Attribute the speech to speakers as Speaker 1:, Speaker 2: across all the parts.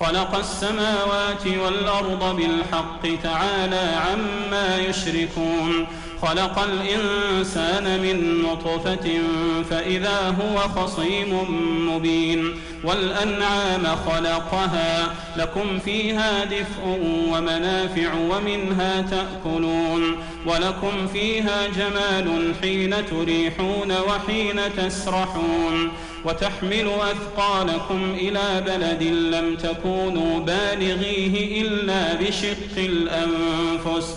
Speaker 1: خلق السماوات والأرض بالحق تعالى عما يشركون خلق الإنسان من نطفة فإذا هو خصيم مبين والأنعام خلقها لكم فيها دفء ومنافع ومنها تأكلون ولكم فيها جمال حين تريحون وحين تسرحون وتحمل أثقالكم إلى بلد لم تكونوا بالغيه إلا بشق الأنفس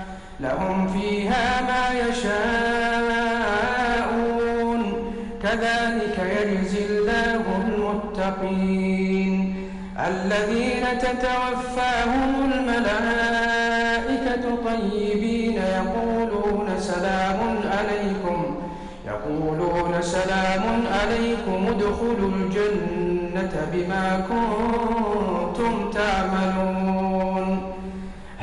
Speaker 2: لهم فيها ما يشاءون. كذلك يجزي الله المتقين. الذين تتوفاهم الملائكة طيبين يقولون سلام عليكم. يقولون سلام عليكم. ادخلوا الجنة بما كنتم تعملون.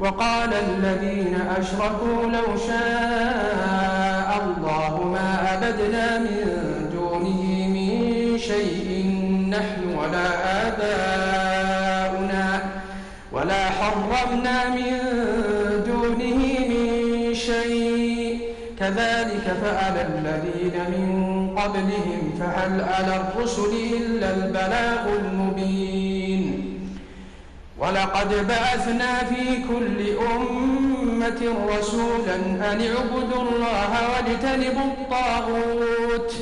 Speaker 2: وقال الذين أشركوا لو شاء الله ما أبدنا من دونه من شيء نحن ولا آباؤنا ولا حرمنا من دونه من شيء. كذلك فعل الذين من قبلهم فهل على الرسل إلا البلاغ المبين؟ ولقد بعثنا في كل أمة رسولا أن اعبدوا الله واجتنبوا الطاغوت.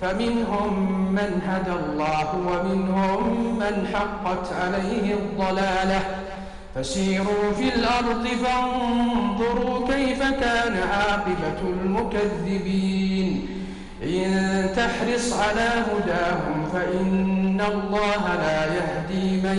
Speaker 2: فمنهم من هدى الله ومنهم من حقت عليه الضلالة. فسيروا في الأرض فانظروا كيف كان عاقبة المكذبين. إن تحرص على هداهم فإن الله لا يهدي من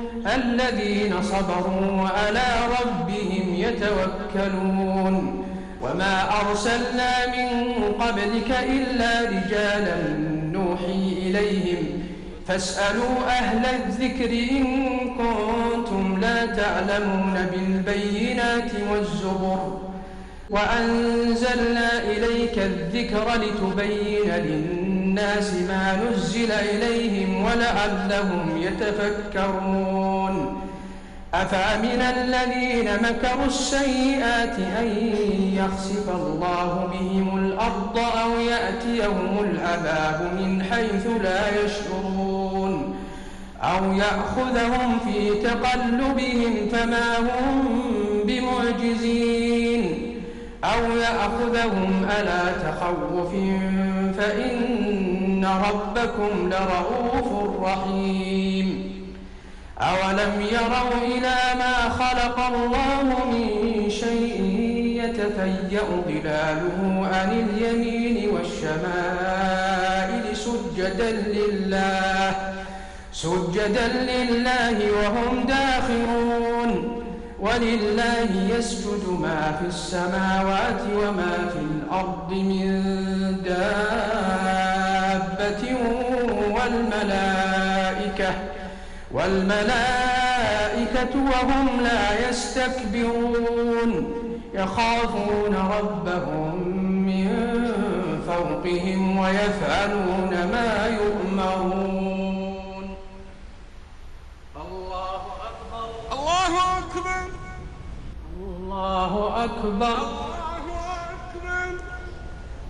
Speaker 2: الذين صبروا وعلى ربهم يتوكلون. وما أرسلنا من قبلك إلا رجالا نوحي إليهم. فاسألوا أهل الذكر إن كنتم لا تعلمون بالبينات والزبر. وأنزلنا إليك الذكر لتبين للناس ما نزل إليهم ولعلهم يتفكرون. أفأمن الذين مكروا السيئات أن يخسف الله بهم الأرض أو يأتيهم العذاب من حيث لا يشعرون. أو يأخذهم في تقلبهم فما هم بمعجزين. أو يأخذهم ألا تخوف فإن ربكم لرؤوف رحيم. أولم يروا إلى ما خلق الله من شيء يتفيأ ظلاله عن اليمين والشمائل سجدا لله سجدا لله وهم داخرون. ولله يسجد ما في السماوات وما في الأرض من دابة والملائكة والملائكة وهم لا يستكبرون. يخافون ربهم من فوقهم ويفعلون ما يؤمرون. الله أكبر.
Speaker 3: الله أكبر.
Speaker 2: الله أكبر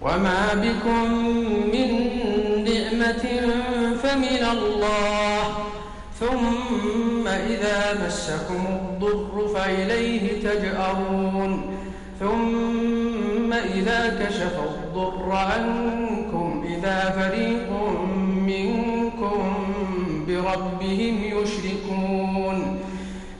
Speaker 2: وما بكم من نعمة فمن الله ثم إذا مسكم الضر فإليه تجأرون ثم إذا كشف الضر عنكم إذا فريق منكم بربهم يشركون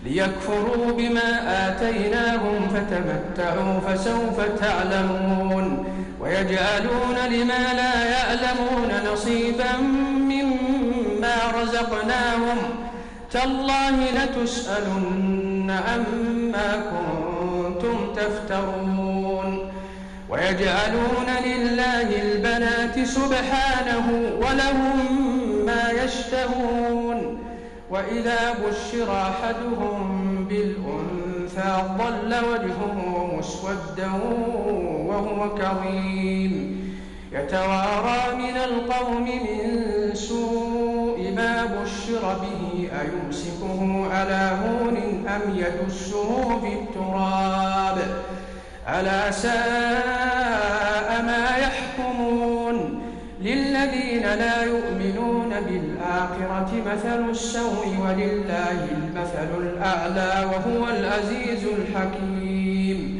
Speaker 2: ليكفروا بما آتيناهم فتمتعوا فسوف تعلمون ويجعلون لما لا يعلمون نصيبا مما رزقناهم تالله لتسألن عما كنتم تفترون ويجعلون لله البنات سبحانه ولهم ما يشتهون وإذا بشر أحدهم بالأنثى ظل وجهه مسودا وهو كظيم. يتوارى من القوم من سوء ما بشر به أيمسكه على هون أم يدسه في التراب ألا ساء ما يحكمون؟ للذين لا يؤمنون بالآخرة مثل السوء ولله المثل الأعلى وهو العزيز الحكيم.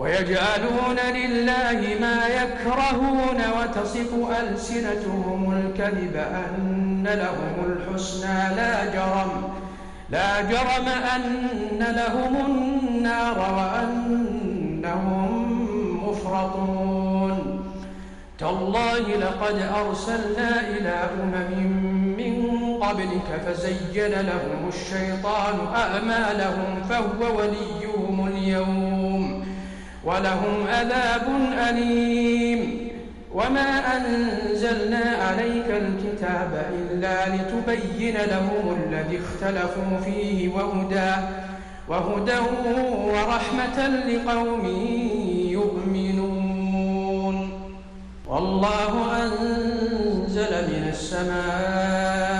Speaker 2: ويجعلون لله ما يكرهون وتصف ألسنتهم الكذب أن لهم الحسنى لا جرم لا جرم أن لهم النار وأنهم مفرطون. تالله لقد أرسلنا إلى أمم من قبلك فزين لهم الشيطان أعمالهم فهو وليهم اليوم. ولهم عذاب أليم. وما أنزلنا عليك الكتاب إلا لتبين لهم الذي اختلفوا فيه وهدى وهدى ورحمة لقوم يؤمنون. والله أنزل من السماء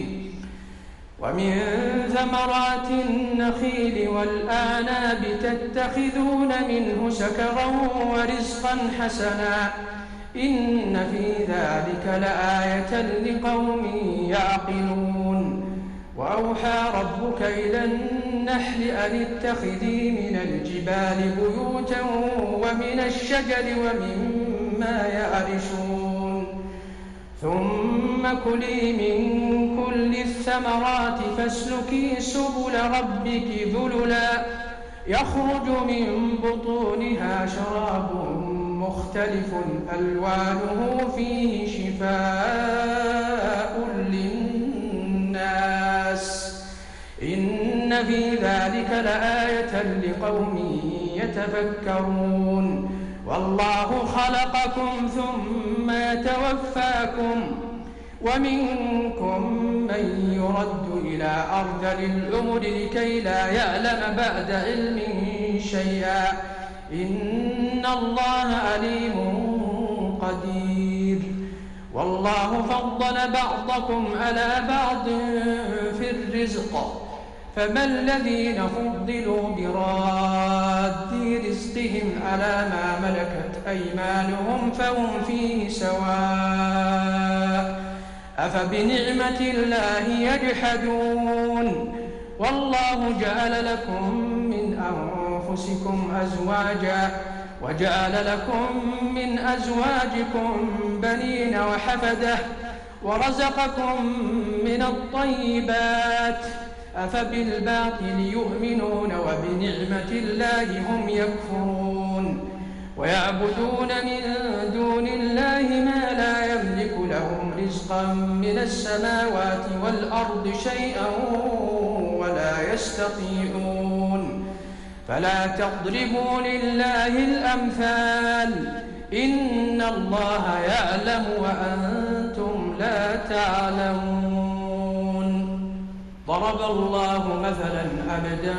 Speaker 2: ومن ثمرات النخيل والآناب تتخذون منه سكرا ورزقا حسنا. إن في ذلك لآية لقوم يعقلون. وأوحى ربك إلى النحل أن اتخذي من الجبال بيوتا ومن الشجر ومما يعرشون. ثم كلي من كل الثمرات فاسلكي سبل ربك ذللا. يخرج من بطونها شراب مختلف ألوانه فيه شفاء للناس. إن في ذلك لآية لقوم يتفكرون. والله خلقكم ثم يتوفاكم. ومنكم من يرد إلى أرذل الأمر لكي لا يعلم بعد علم شيئا. إن الله عليم قدير. والله فضل بعضكم على بعض في الرزق. فما الذين فضلوا براد رزقهم على ما ملكت أيمانهم فهم فيه سواء. أفبنعمة الله يجحدون؟ والله جعل لكم من أنفسكم أزواجا وجعل لكم من أزواجكم بنين وحفدة ورزقكم من الطيبات. أفبالباطل يؤمنون وبنعمة الله هم يكفرون. ويعبدون من دون الله ما لا يملك لهم رزقا من السماوات والأرض شيئا ولا يستطيعون. فلا تضربوا لله الأمثال. إن الله يعلم وأنتم لا تعلمون. ضرب الله مثلا عبدا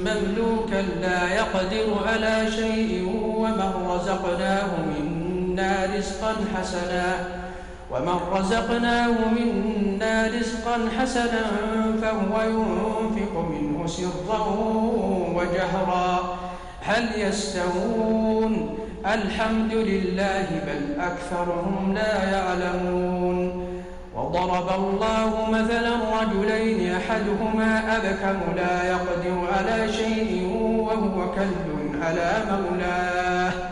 Speaker 2: مملوكا لا يقدر على شيء ومن رزقناه منا رزقا حسنا. ومن رزقناه منا رزقا حسنا فهو ينفق منه سرا وجهرا. هل يستوون؟ الحمد لله بل أكثرهم لا يعلمون. وضرب الله مثلا رجلين أحدهما أبكم لا يقدر على شيء وهو كل على مولاه.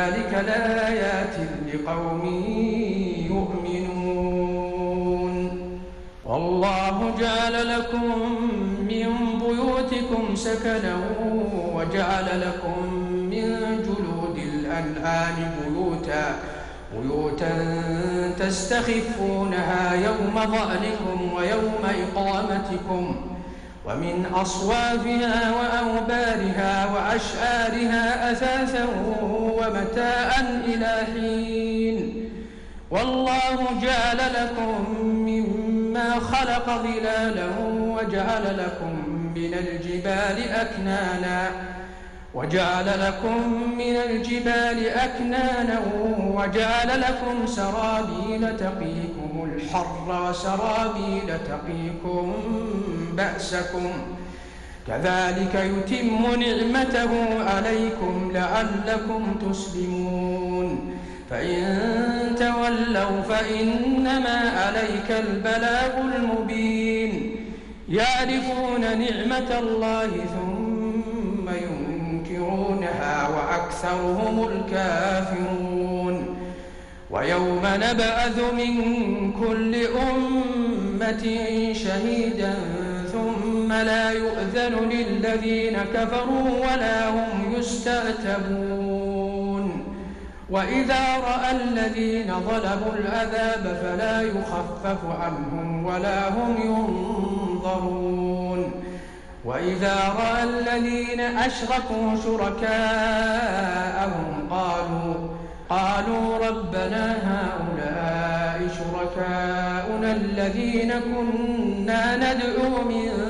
Speaker 2: ذلك لآيات لقوم يؤمنون. والله جعل لكم من بيوتكم سكنا وجعل لكم من جلود الأنعام بيوتا بيوتا تستخفونها يوم ظأنكم ويوم إقامتكم ومن أصوافها وأوبارها وأشعارها أثاثا ومتاء إلى حين. والله جعل لكم مما خلق ظلالا وجعل لكم من الجبال أكنانا وجعل لكم من الجبال أكنانا وجعل لكم سرابيل تقيكم الحر وسرابيل تقيكم بأسكم. كذلك يتم نعمته عليكم لعلكم تسلمون. فإن تولوا فإنما عليك البلاغ المبين. يعرفون نعمة الله ثم ينكرونها وأكثرهم الكافرون. ويوم نبعث من كل أمة شهيدا ثم لا يؤذن للذين كفروا ولا هم يستأتبون وإذا رأى الذين ظلموا العذاب فلا يخفف عنهم ولا هم ينظرون. وإذا رأى الذين أشركوا شركاءهم قالوا قالوا ربنا هؤلاء شركاؤنا الذين كنا ندعو من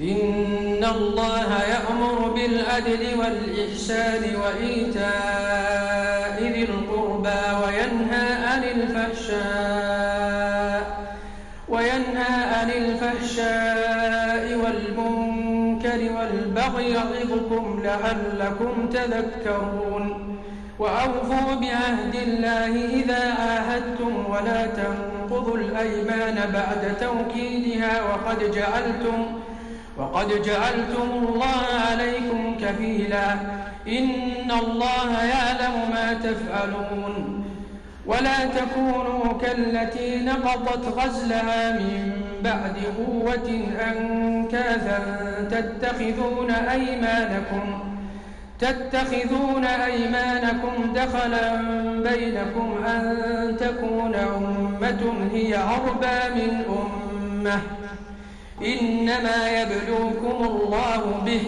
Speaker 2: إن الله يأمر بالعدل والإحسان وإيتاء ذي القربى وينهى عن الفحشاء وينهى عن الفحشاء والمنكر والبغي يعظكم لعلكم تذكرون وأوفوا بعهد الله إذا عاهدتم ولا تنقضوا الأيمان بعد توكيدها وقد جعلتم وقد جعلتم الله عليكم كفيلا. إن الله يعلم ما تفعلون. ولا تكونوا كالتي نقضت غزلها من بعد قوة أنكاثا تتخذون أيمانكم تتخذون أيمانكم دخلا بينكم أن تكون أمة هي أربى من أمة. إنما يبلوكم الله به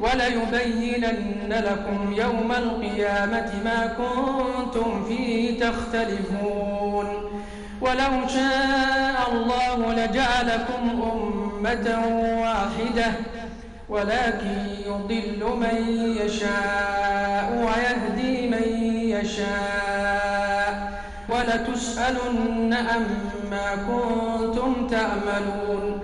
Speaker 2: وليبينن لكم يوم القيامة ما كنتم فيه تختلفون. ولو شاء الله لجعلكم أمة واحدة ولكن يضل من يشاء ويهدي من يشاء. ولتسألن أما كنتم تعملون.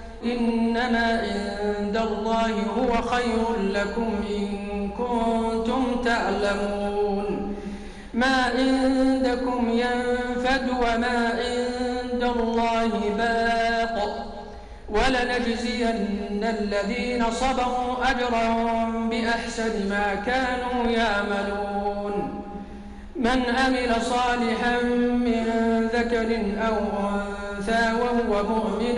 Speaker 2: إنما عند الله هو خير لكم إن كنتم تعلمون. ما عندكم ينفد وما عند الله باق. ولنجزين الذين صبروا أجرهم بأحسن ما كانوا يعملون. من عمل صالحا من ذكر أو أنثى وهو مؤمن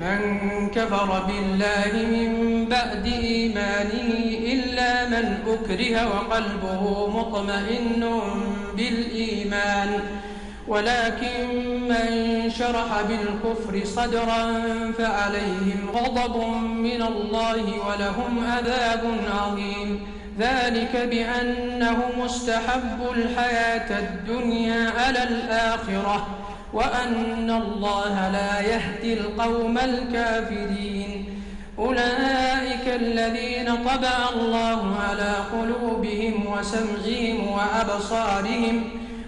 Speaker 2: من كفر بالله من بعد إيمانه إلا من أكره وقلبه مطمئن بالإيمان. ولكن من شرح بالكفر صدرا فعليهم غضب من الله ولهم عذاب عظيم. ذلك بأنه مستحب الحياة الدنيا على الآخرة. وأن الله لا يهدي القوم الكافرين. أولئك الذين طبع الله على قلوبهم وسمعهم وأبصارهم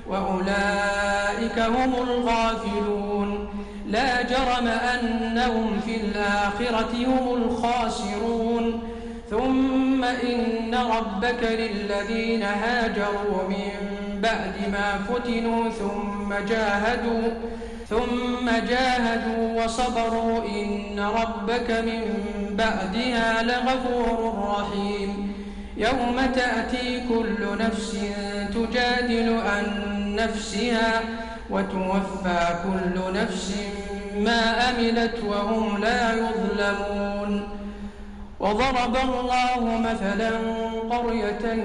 Speaker 2: وأولئك هم الغافلون. لا جرم أنهم في الآخرة هم الخاسرون. ثم إن ربك للذين هاجروا من بعد ما فتنوا ثم جاهدوا ثم جاهدوا وصبروا إن ربك من بعدها لغفور رحيم. يوم تأتي كل نفس تجادل عن نفسها وتوفى كل نفس ما أملت وهم لا يظلمون. وضرب الله مثلا قرية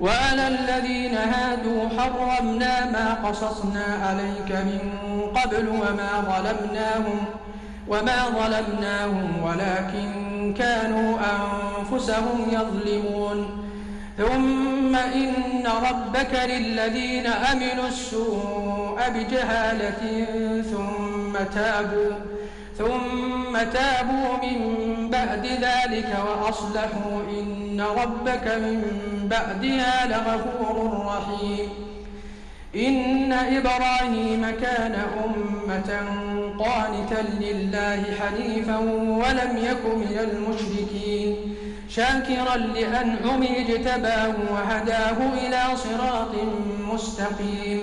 Speaker 2: وعلى الذين هادوا حرمنا ما قصصنا عليك من قبل وما ظلمناهم وما ظلمناهم ولكن كانوا أنفسهم يظلمون. ثم إن ربك للذين أمنوا السوء بجهالة ثم تابوا. ثم تابوا من بعد ذلك وأصلحوا إن ربك من بعدها لغفور رحيم. إن إبراهيم كان أمة قانتا لله حنيفا ولم يك من المشركين شاكرا لأنعمه اجتباه وهداه إلى صراط مستقيم.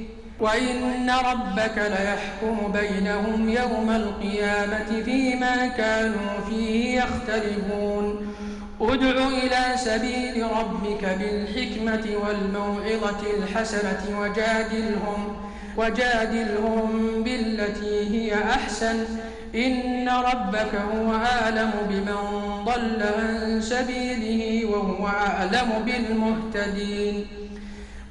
Speaker 2: وإن ربك ليحكم بينهم يوم القيامة فيما كانوا فيه يختلفون. ادع إلى سبيل ربك بالحكمة والموعظة الحسنة وجادلهم وجادلهم بالتي هي أحسن. إن ربك هو أعلم بمن ضل عن سبيله وهو أعلم بالمهتدين.